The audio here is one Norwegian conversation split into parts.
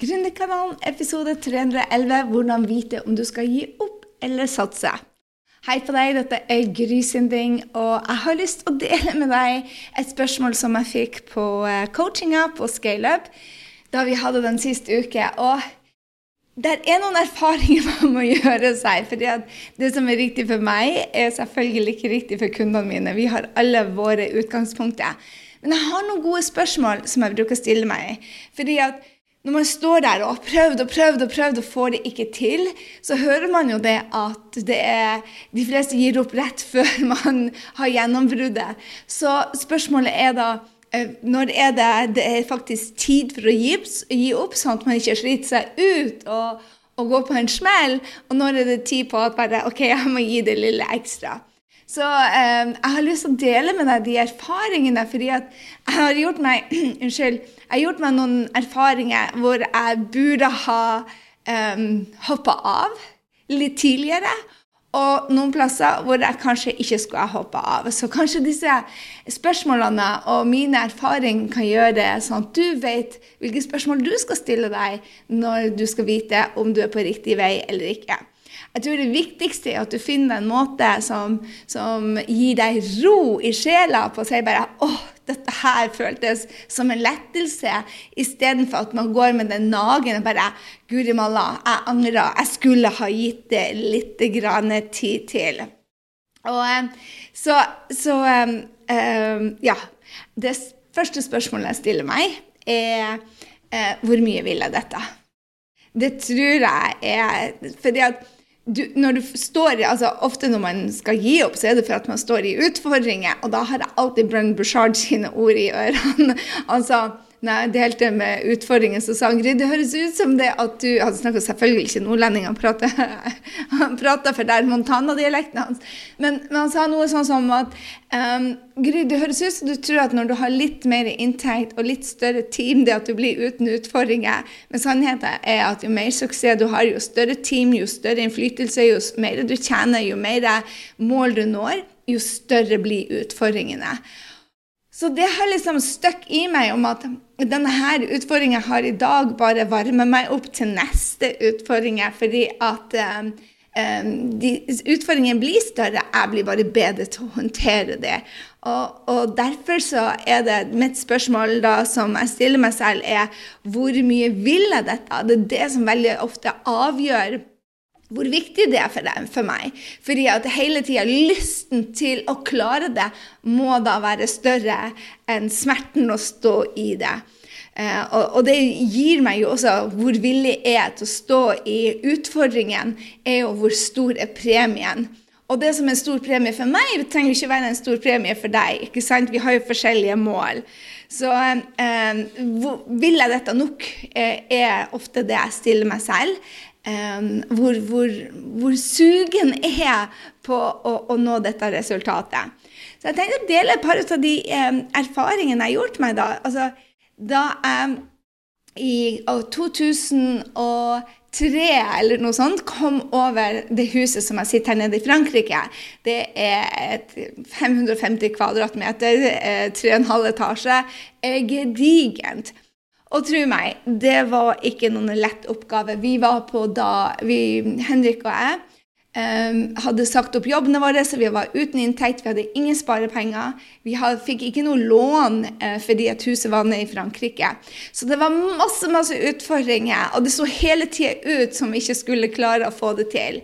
Gründerkanalen, episode 311 Hvordan vite om du skal gi opp eller satse. Hei på deg, dette er Gry Sinding, og jeg har lyst til å dele med deg et spørsmål som jeg fikk på eh, coachinga på ScaleUp da vi hadde den siste uke. Og det er noen erfaringer man må gjøre seg. fordi det som er riktig for meg, er selvfølgelig ikke riktig for kundene mine. Vi har alle våre utgangspunkter. Men jeg har noen gode spørsmål som jeg bruker å stille meg. fordi at når man står der og har prøvd og prøvd og prøvd og får det ikke til, så hører man jo det at det er, de fleste gir opp rett før man har gjennombruddet. Så spørsmålet er da eh, når er det, det er faktisk tid for å gi, gi opp, sånn at man ikke sliter seg ut og, og går på en smell? Og når er det tid på at bare, ok, jeg må gi det lille ekstra? Så eh, jeg har lyst til å dele med deg de erfaringene, fordi at jeg har gjort meg Unnskyld. Jeg har gjort meg noen erfaringer hvor jeg burde ha eh, hoppa av litt tidligere. Og noen plasser hvor jeg kanskje ikke skulle ha hoppa av. Så kanskje disse spørsmålene og mine erfaringer kan gjøre det sånn at du vet hvilke spørsmål du skal stille deg når du skal vite om du er på riktig vei eller ikke. Jeg tror det viktigste er at du finner en måte som, som gir deg ro i sjela på å si bare åh, dette her føltes som en lettelse, istedenfor at man går med den nagen og bare Guri malla, jeg angrer. Jeg skulle ha gitt det litt tid til. Og eh, så, så um, um, Ja. Det første spørsmålet jeg stiller meg, er uh, hvor mye vil jeg dette? Det tror jeg er fordi at du, når du står, altså Ofte når man skal gi opp, så er det for at man står i utfordringer. Og da har jeg alltid Brenn Bushard sine ord i ørene. altså når jeg delte med utfordringen, så sa han Gry, det høres ut som det at du Han snakker selvfølgelig ikke nordlending, han prater, han prater for der Montana-dialekten hans. Men, men, han sa noe sånn som at um, Gry, det høres ut som du tror at når du har litt mer inntekt og litt større team, det at du blir uten utfordringer. Men sannheten er at jo mer suksess du har, jo større team, jo større innflytelse, jo mer du tjener, jo mer mål du når, jo større blir utfordringene. Så det har liksom støkk i meg om at denne her utfordringen jeg har i dag, bare varmer meg opp til neste utfordring. fordi at um, de, utfordringen blir større, jeg blir bare bedre til å håndtere det. Og, og, derfor så er det mitt spørsmål da som jeg stiller meg selv, er hvor mye vil jeg dette? Det er det som veldig ofte avgjør hvor viktig det er for, dem, for meg. Fordi at hele tida lysten til å klare det må da være større enn smerten å stå i det. Eh, og, og, det gir meg jo også hvor villig jeg er til å stå i utfordringen, er jo hvor stor er premien. Og det som er en stor premie for meg, trenger ikke være en stor premie for deg. ikke sant? Vi har jo forskjellige mål. Så eh, vil jeg dette nok, eh, er ofte det jeg stiller meg selv. Hvor, hvor, hvor, sugen er på å, å, nå dette resultatet. Så jeg tenkte å dele et par av de erfaringene jeg har gjort meg da. Altså, da jeg i 2003 eller noe sånt kom over det huset som jeg sitter her nede i Frankrike. Det er et 550 kvadratmeter, 3,5 eh, etasje, gedigent. Og tro meg, det var ikke noen lett oppgave. Vi var på da vi, Henrik og jeg um, hadde sagt opp jobbene våre, så vi var uten inntekt. Vi hadde ingen sparepenger. Vi hadde, fikk ikke noe lån uh, fordi at huset var nede i Frankrike. Så det var masse, masse utfordringer, og det så hele tida ut som vi ikke skulle klare å få det til.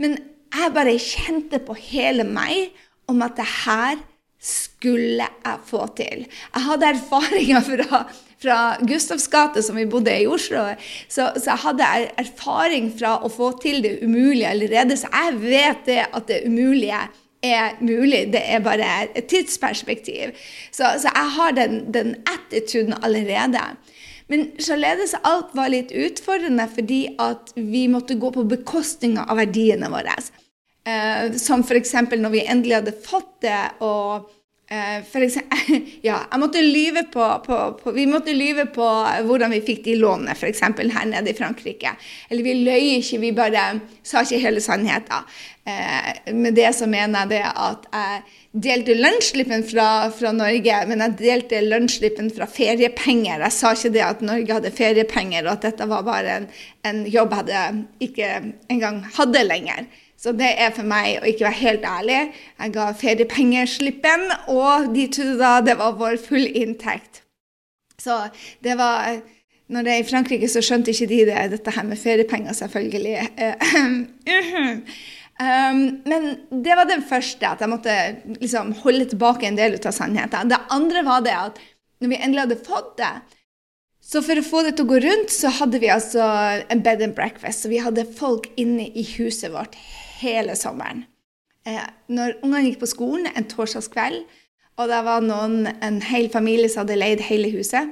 Men jeg bare kjente på hele meg om at det her skulle jeg få til. Jeg hadde erfaringer fra fra Gustavs gate, som vi bodde i Oslo, så, så, jeg hadde erfaring fra å få til det umulige allerede. Så jeg vet det at det umulige er mulig. Det er bare et tidsperspektiv. Så, så jeg har den, den attituden allerede. Men således alt var litt utfordrende fordi at vi måtte gå på bekostning av verdiene våre. Eh, som f.eks. når vi endelig hadde fått det. og for eksempel, ja, jeg måtte lyve på, på, på, vi måtte lyve på hvordan vi fikk de lånene, f.eks. her nede i Frankrike. Eller vi løy ikke, vi bare sa ikke hele sannheten. Eh, med det så mener jeg det at jeg delte lønnsslippen fra, fra, Norge, men jeg delte lønnsslippen fra feriepenger. Jeg sa ikke det at Norge hadde feriepenger, og at dette var bare en, en jobb jeg ikke engang hadde lenger. Så det er for meg å ikke være helt ærlig. Jeg ga feriepengeslippen, og de trodde da det var vår full inntekt. Så det var Når det er i Frankrike, så skjønte ikke de det, dette her med feriepenger, selvfølgelig. Um, men det var den første, at jeg måtte liksom holde tilbake en del av sannheten. Det andre var det at når vi endelig hadde fått det, så for å få det til å gå rundt, så hadde vi altså en bed and breakfast. Så vi hadde folk inne i huset vårt hele sommeren. Eh, når ungene gikk på skolen en torsdagskveld, og det var noen, en hel familie som hadde leid hele huset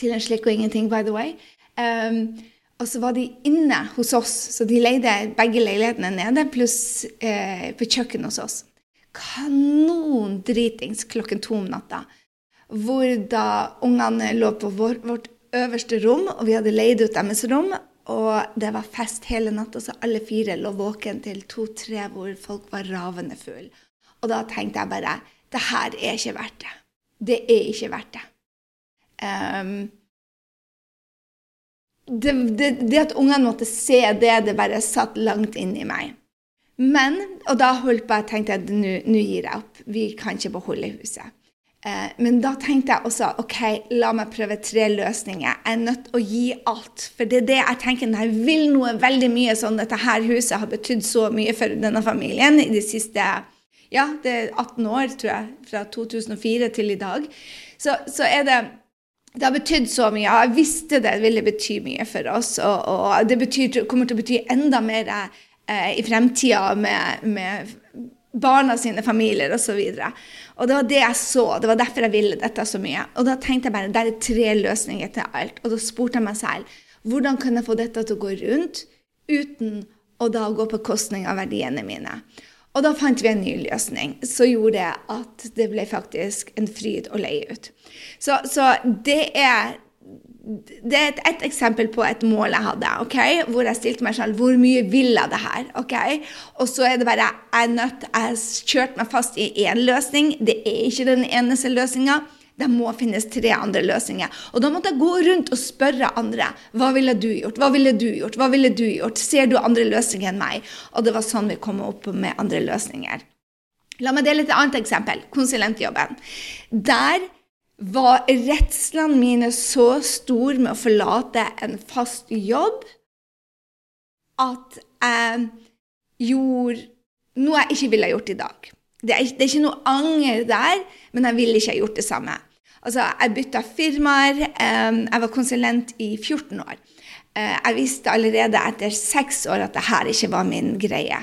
til en slikk og ingenting, by the way um, og så var de inne hos oss, så de leide begge leilighetene nede, pluss eh, på kjøkkenet hos oss. Kanon dritings klokken to om natta. Hvor da ungene lå på vår, vårt øverste rom, og vi hadde leid ut deres rom. Og det var fest hele natta, så alle fire lå våken til to-tre hvor folk var ravende fulle. Og da tenkte jeg bare det her er ikke verdt det. Det er ikke verdt det. Um, det, det, det, at ungene måtte se det, det bare satt langt inn i meg. Men, og da holdt jeg tenkte at nå gir jeg opp. Vi kan ikke beholde huset. Eh, men da tenkte jeg også OK, la meg prøve tre løsninger. Jeg er nødt til å gi alt. For det er det jeg tenker når jeg vil noe veldig mye sånn. Dette her huset har betydd så mye for denne familien i de siste ja, det er 18 år, tror jeg. Fra 2004 til i dag. Så, så er det det har betydd så mye. Jeg visste det ville bety mye for oss. Og, og det betyr, kommer til å bety enda mer eh, i fremtida med, med, barna sine familier osv. Og, og det var det jeg så. Det var derfor jeg ville dette så mye. Og da tenkte jeg bare det er tre løsninger til alt. Og da spurte jeg meg selv hvordan kan jeg få dette til å gå rundt uten å da gå på kostning av verdiene mine. Og da fant vi en ny løsning som gjorde at det ble faktisk en fryd å leie ut. Så, så det er det er et, et, eksempel på et mål jeg hadde, okay? hvor jeg stilte meg selv hvor mye vil jeg det her? Okay? Og så er det bare jeg nødt, jeg kjørte meg fast i én løsning. Det er ikke den eneste løsninga. Det må finnes tre andre løsninger. Og da måtte jeg gå rundt og spørre andre. Hva ville du gjort? Hva ville du gjort? Hva ville du gjort? Ser du andre løsninger enn meg? Og det var sånn vi kom opp med andre løsninger. La meg dele et annet eksempel. Konsulentjobben. Der var redslene mine så store med å forlate en fast jobb at jeg gjorde noe jeg ikke ville gjort i dag. Det er, det er, ikke noe anger der, men jeg ville ikke gjort det samme. Altså, jeg bytta firmaer. Jeg var konsulent i 14 år. Eh, jeg visste allerede etter seks år at det her ikke var min greie.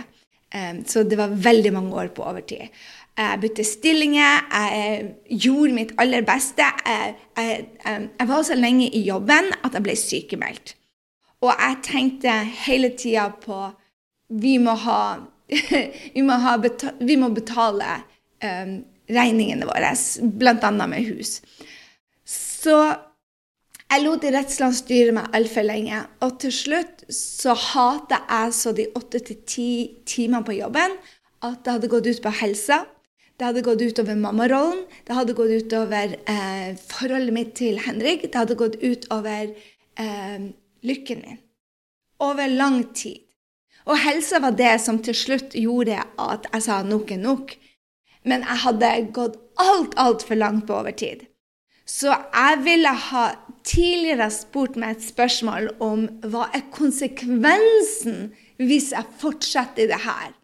Så det var veldig mange år på overtid. Jeg bytte stillinger, jeg gjorde mitt aller beste. Jeg, jeg, jeg var så lenge i jobben at jeg ble sykemeldt. Og jeg tenkte hele tida på vi må, ha, vi, må betale, vi må betale um, regningene våre, bl.a. med hus. Så jeg lot redslene styre meg altfor lenge. Og til slutt så hata jeg så de åtte til ti timene på jobben at det hadde gått ut på helsa. Det hadde gått utover mammarollen, det hadde gått utover eh, forholdet mitt til Henrik. Det hadde gått utover eh, lykken min. Over lang tid. Og helsa var det som til slutt gjorde at jeg sa nok er nok. Men jeg hadde gått alt, altfor langt på overtid. Så jeg ville ha tidligere spurt meg et spørsmål om hva er konsekvensen hvis jeg fortsetter i det her?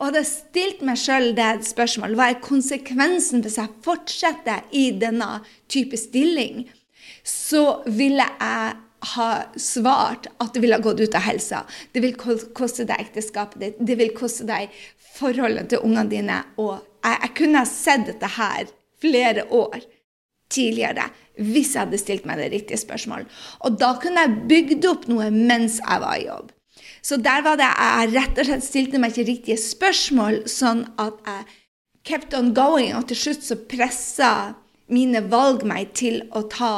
Og hadde jeg stilt meg sjøl det spørsmålet, hva er konsekvensen hvis jeg fortsetter i denne type stilling, så ville jeg ha svart at det ville ha gått ut av helsa. Det vil koste deg ekteskapet ditt, det vil koste deg forholdet til ungene dine og jeg, jeg kunne ha sett dette her flere år tidligere hvis jeg hadde stilt meg det riktige spørsmålet. Og da kunne jeg bygd opp noe mens jeg var i jobb. Så der var det jeg rett og slett stilte meg ikke riktige spørsmål, sånn at jeg kept on going, og til slutt så pressa mine valg meg til å ta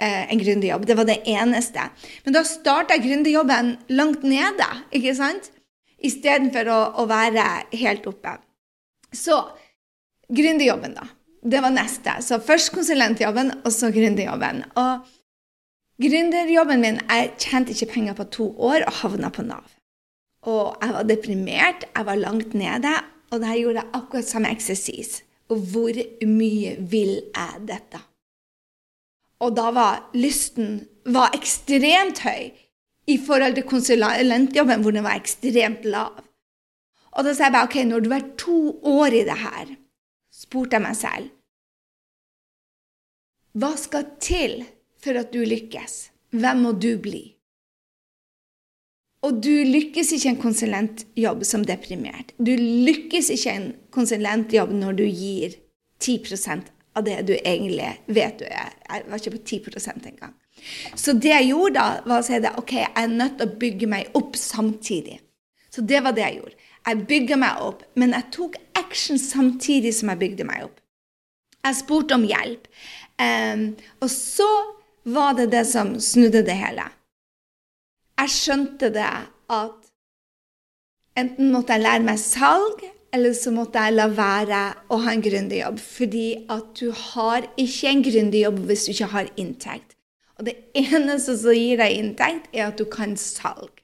eh, en gründerjobb. Det var det eneste. Men da starta jeg gründerjobben langt nede, ikke sant? Istedenfor å, å være helt oppe. Så gründerjobben, da. Det var neste. Så først konsulentjobben, og så gründerjobben. Og gründerjobben min Jeg tjente ikke penger på to år og havna på Nav. Og jeg var deprimert, jeg var langt nede, og der gjorde jeg akkurat samme eksersis. Og hvor mye vil jeg dette? Og da var lysten var ekstremt høy i forhold til konsulentjobben, hvor den var ekstremt lav. Og da sa jeg bare OK, når du er to år i det her, spurte jeg meg selv Hva skal til for at du lykkes? Hvem må du bli? Og du lykkes ikke en konsulentjobb som deprimert. Du lykkes ikke en konsulentjobb når du gir 10% av det du egentlig vet du er. Jeg var ikke på 10% engang. Så det jeg gjorde da, var å si at ok, jeg er nødt til å bygge meg opp samtidig. Så det var det jeg gjorde. Jeg bygga meg opp, men jeg tok action samtidig som jeg bygde meg opp. Jeg spurte om hjelp. Um, og så var det det som snudde det hele. Jeg skjønte det at enten måtte jeg lære meg salg, eller så måtte jeg la være å ha en gründerjobb. Fordi at du har ikke en jobb hvis du ikke har inntekt. Og det eneste som gir deg inntekt, er at du kan salg.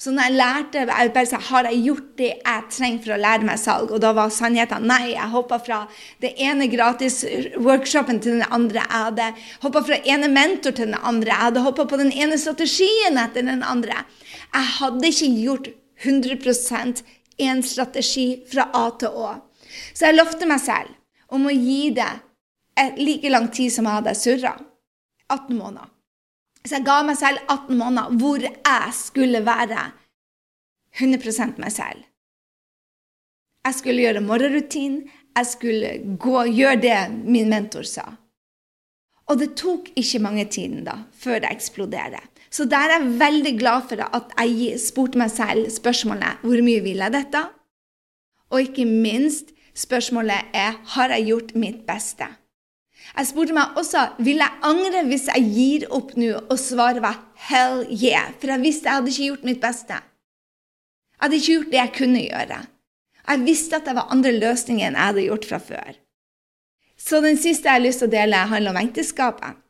Så når jeg lærte, jeg bare sa, har jeg gjort det jeg trenger for å lære meg salg. Og da var sannheten nei. Jeg hoppa fra det ene gratis-workshopen til den andre. Jeg hadde hoppa fra ene mentor til den andre. Jeg hadde hoppa på den ene strategien etter den andre. Jeg hadde ikke gjort 100% én strategi fra A til Å. Så jeg lovte meg selv om å gi det like lang tid som jeg hadde surra. 18 måneder. Så jeg ga meg selv 18 måneder hvor jeg skulle være 100% meg selv. Jeg skulle gjøre morgenrutin, jeg skulle gå, gjøre det min mentor sa. Og det tok ikke mange tiden da, før det eksploderer. Så der er jeg veldig glad for at jeg spurte meg selv spørsmålet hvor mye vil jeg dette? Og ikke minst spørsmålet er har jeg gjort mitt beste? Jeg spurte meg også vil jeg angre hvis jeg gir opp nå, og svaret var hell yeah. For jeg visste jeg hadde ikke gjort mitt beste. Jeg hadde ikke gjort det jeg kunne gjøre. Jeg visste at det var andre løsninger enn jeg hadde gjort fra før. Så den siste jeg har lyst til å dele, handler om ekteskapet.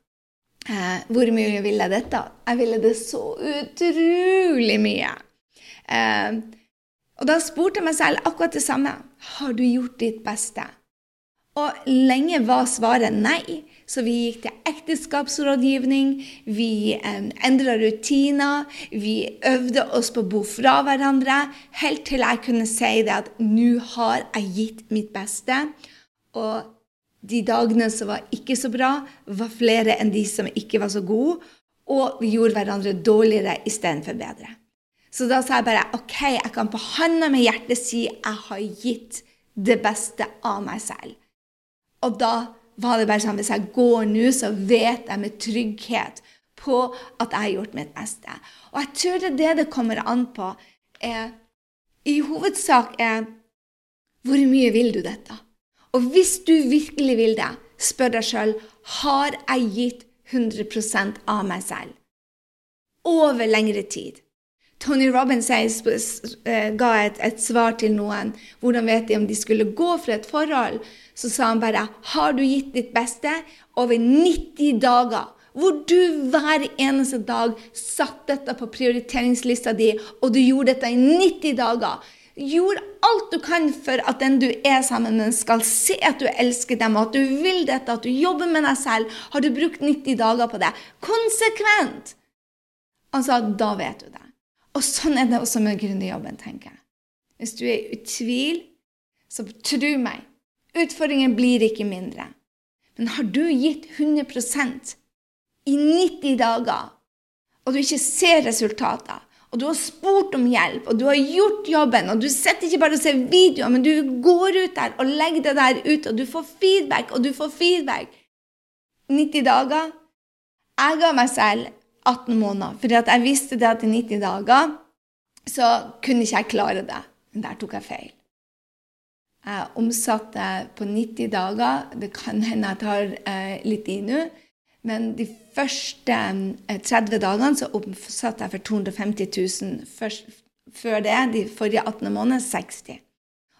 Eh, hvor mye ville jeg dette? Jeg ville det så utrolig mye. Eh, og da spurte jeg meg selv akkurat det samme. Har du gjort ditt beste? Og lenge var svaret nei, så vi gikk til ekteskapsrådgivning. Vi eh, endra rutiner. Vi øvde oss på å bo fra hverandre. Helt til jeg kunne si det at nå har jeg gitt mitt beste. Og de dagene som var ikke så bra, var flere enn de som ikke var så gode. Og vi gjorde hverandre dårligere istedenfor bedre. Så da sa jeg bare OK, jeg kan på hånda med hjertet si jeg har gitt det beste av meg selv. Og da var det bare sånn hvis jeg går nå, så vet jeg med trygghet på at jeg har gjort mitt beste. Og jeg tror det er det det kommer an på. Er, I hovedsak er hvor mye vil du dette? Og hvis du virkelig vil det, spør deg sjøl har jeg gitt 100% av meg selv over lengre tid. Tony Robbins eh, ga et, et, svar til noen. Hvordan vet de om de skulle gå for et forhold? Så sa han bare Har du gitt ditt beste over 90 dager? Hvor du hver eneste dag satt dette på prioriteringslista di, og du gjorde dette i 90 dager. Gjorde alt du kan for at den du er sammen med, skal se at du elsker dem, og at du vil dette, at du jobber med deg selv. Har du brukt 90 dager på det? Konsekvent! Sa da vet du det. Og sånn er det også med gründerjobben, tenker jeg. Hvis du er i tvil, så tro meg, utfordringen blir ikke mindre. Men har du gitt 100% i 90 dager, og du ikke ser resultater, og du har spurt om hjelp, og du har gjort jobben, og du sitter ikke bare og ser videoer, men du går ut der og legger det der ut, og du får feedback, og du får feedback 90 dager Jeg ga meg selv 18 måneder. Fordi jeg visste det at i 90 dager så kunne ikke jeg klare det. Men der tok jeg feil. Jeg omsatte på 90 dager Det kan hende jeg tar eh, litt i nå. Men de første eh, 30 dagene så omsatte jeg for 250 000. Først, før det, de forrige 18 månedene, 60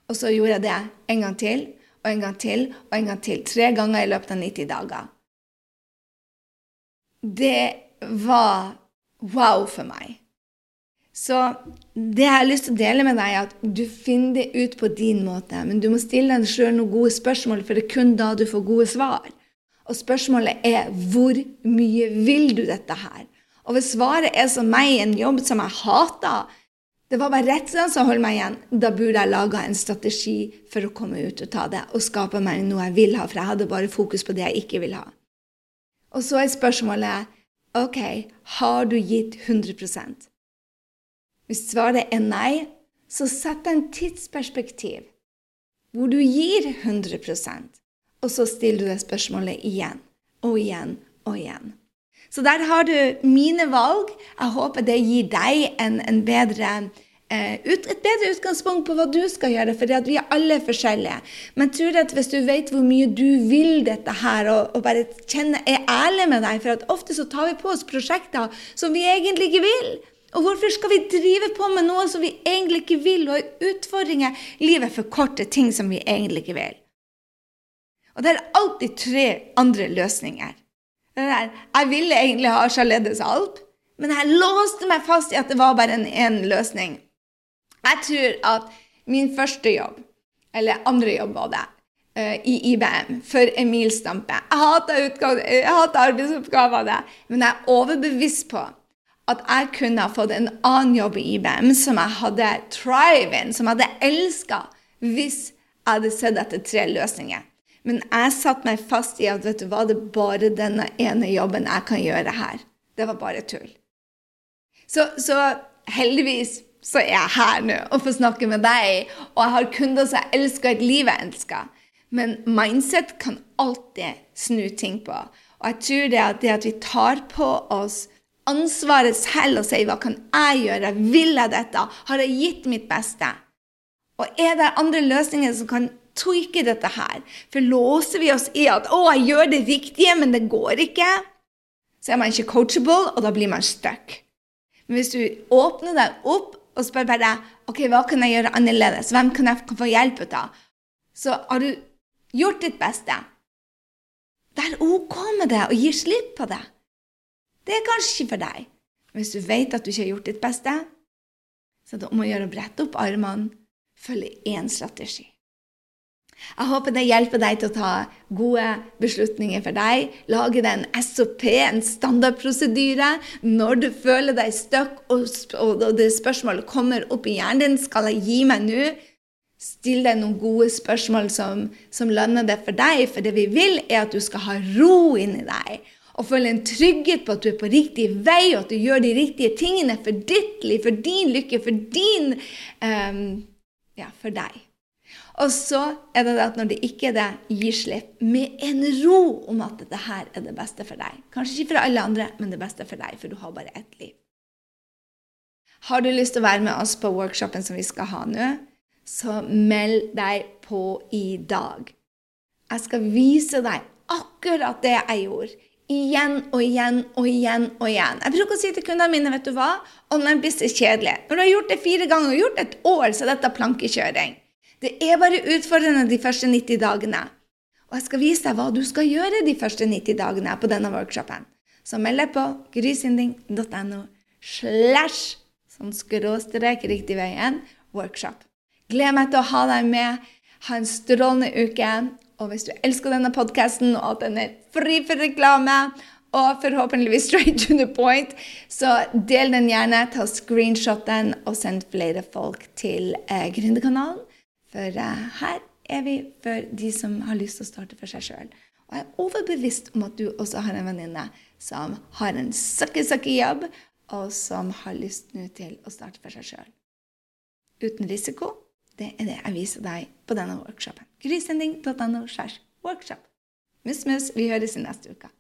Og så gjorde jeg det en gang til. og en gang til og en gang til. Tre ganger i løpet av 90 dager. Det var wow for meg. Så det jeg har lyst til å dele med deg, er at du finner det ut på din måte. Men du må stille deg sjøl noen gode spørsmål, for det er kun da du får gode svar. Og spørsmålet er hvor mye vil du dette her? Og hvis svaret er som meg, en jobb som jeg hater, det var bare redselen som holdt meg igjen, da burde jeg laga en strategi for å komme ut og ta det og skape meg noe jeg vil ha, for jeg hadde bare fokus på det jeg ikke vil ha. Og så er spørsmålet OK, har du gitt 100 Hvis svaret er nei, så sett en tidsperspektiv hvor du gir 100% og så stiller du det spørsmålet igjen og igjen og igjen. Så der har du mine valg. Jeg håper det gir deg en, en bedre eh, ut, et bedre utgangspunkt på hva du skal gjøre, for vi er alle forskjellige. Men tror at hvis du vet hvor mye du vil dette her, og, og bare kjenner, er ærlig med deg For ofte så tar vi på oss prosjekter som vi egentlig ikke vil. Og hvorfor skal vi drive på med noe som vi egentlig ikke vil, og utfordringer? Livet forkorter for korte ting som vi egentlig ikke vil. Og det er alltid tre andre løsninger. Jeg ville egentlig ha Charledes Alp, men jeg låste meg fast i at det var bare en én løsning. Jeg tror at min første jobb, eller andre jobb var det, eh, i IBM for Emil Stampe Jeg hata arbeidsoppgavene, men jeg er overbevist på at jeg kunne ha fått en annen jobb i IBM som jeg hadde thrive in, som jeg hadde elska, hvis jeg hadde sett etter tre løsninger. Men jeg satte meg fast i at vet du hva, det er bare denne ene jobben jeg kan gjøre her. Det var bare tull. Så, så heldigvis så er jeg her nå og får snakke med deg, og jeg har kunder som jeg elsker, et liv jeg elsker. Men mindset kan alltid snu ting på. Og jeg tror det at, det at vi tar på oss ansvaret selv og sier hva kan jeg gjøre, vil jeg dette, har jeg gitt mitt beste? Og er det andre løsninger som kan tweake dette her. For låser vi oss i at 'å, jeg gjør det riktige, men det går ikke', så er man ikke coachable, og da blir man stuck. Men hvis du åpner deg opp og spør bare 'OK, hva kan jeg gjøre annerledes? Hvem kan jeg få hjelp av?' Så har du gjort ditt beste. Det er OK med det og gi slipp på det. Det er kanskje ikke for deg. Hvis du vet at du ikke har gjort ditt beste, så er det om å gjøre å brette opp armene, følge én strategi. Jeg håper det hjelper deg til å ta gode beslutninger for deg. Lage deg en SOP, en standardprosedyre. Når du føler deg stuck og, og det spørsmålet kommer opp i hjernen din, skal jeg gi meg nå? Still deg noen gode spørsmål som, som lønner det for deg. For det vi vil, er at du skal ha ro inni deg. Og føle en trygghet på at du er på riktig vei, og at du gjør de riktige tingene for ditt liv, for din lykke, for din um, Ja, for deg. Og så er det det at når det ikke er det, gi slipp med en ro om at dette her er det beste for deg. Kanskje ikke for alle andre, men det beste for deg, for du har bare ett liv. Har du lyst til å være med oss på workshopen som vi skal ha nå, så meld deg på i dag. Jeg skal vise deg akkurat det jeg gjorde. Igjen og igjen og igjen og igjen. Jeg bruker å si til kundene mine vet du hva, online business kjedelig. Når du har gjort det fire ganger og gjort et år, så er dette plankekjøring. Det er bare utfordrende de første 90 dagene. Og jeg skal vise deg hva du skal gjøre de første 90 dagene på denne workshopen. Så meld deg på grysynding.no slash sånn skråstrek riktig veien workshop. Gleder meg til å ha deg med. Ha en strålende uke. Og hvis du elsker denne podkasten, og at den er fri for reklame, og forhåpentligvis straight to the point, så del den gjerne. Ta screenshot den, og send flere folk til eh, Gründerkanalen. For eh, her er vi for de som har lyst til å starte for seg sjøl. Og jeg er overbevist om at du også har en venninne som har en sucky-sucky-jobb, og som har lyst nå til å starte for seg sjøl. Uten risiko. Det er det jeg viser deg på denne workshopen. Grisending.no. workshop. Mus, mus, vi høres i neste uke.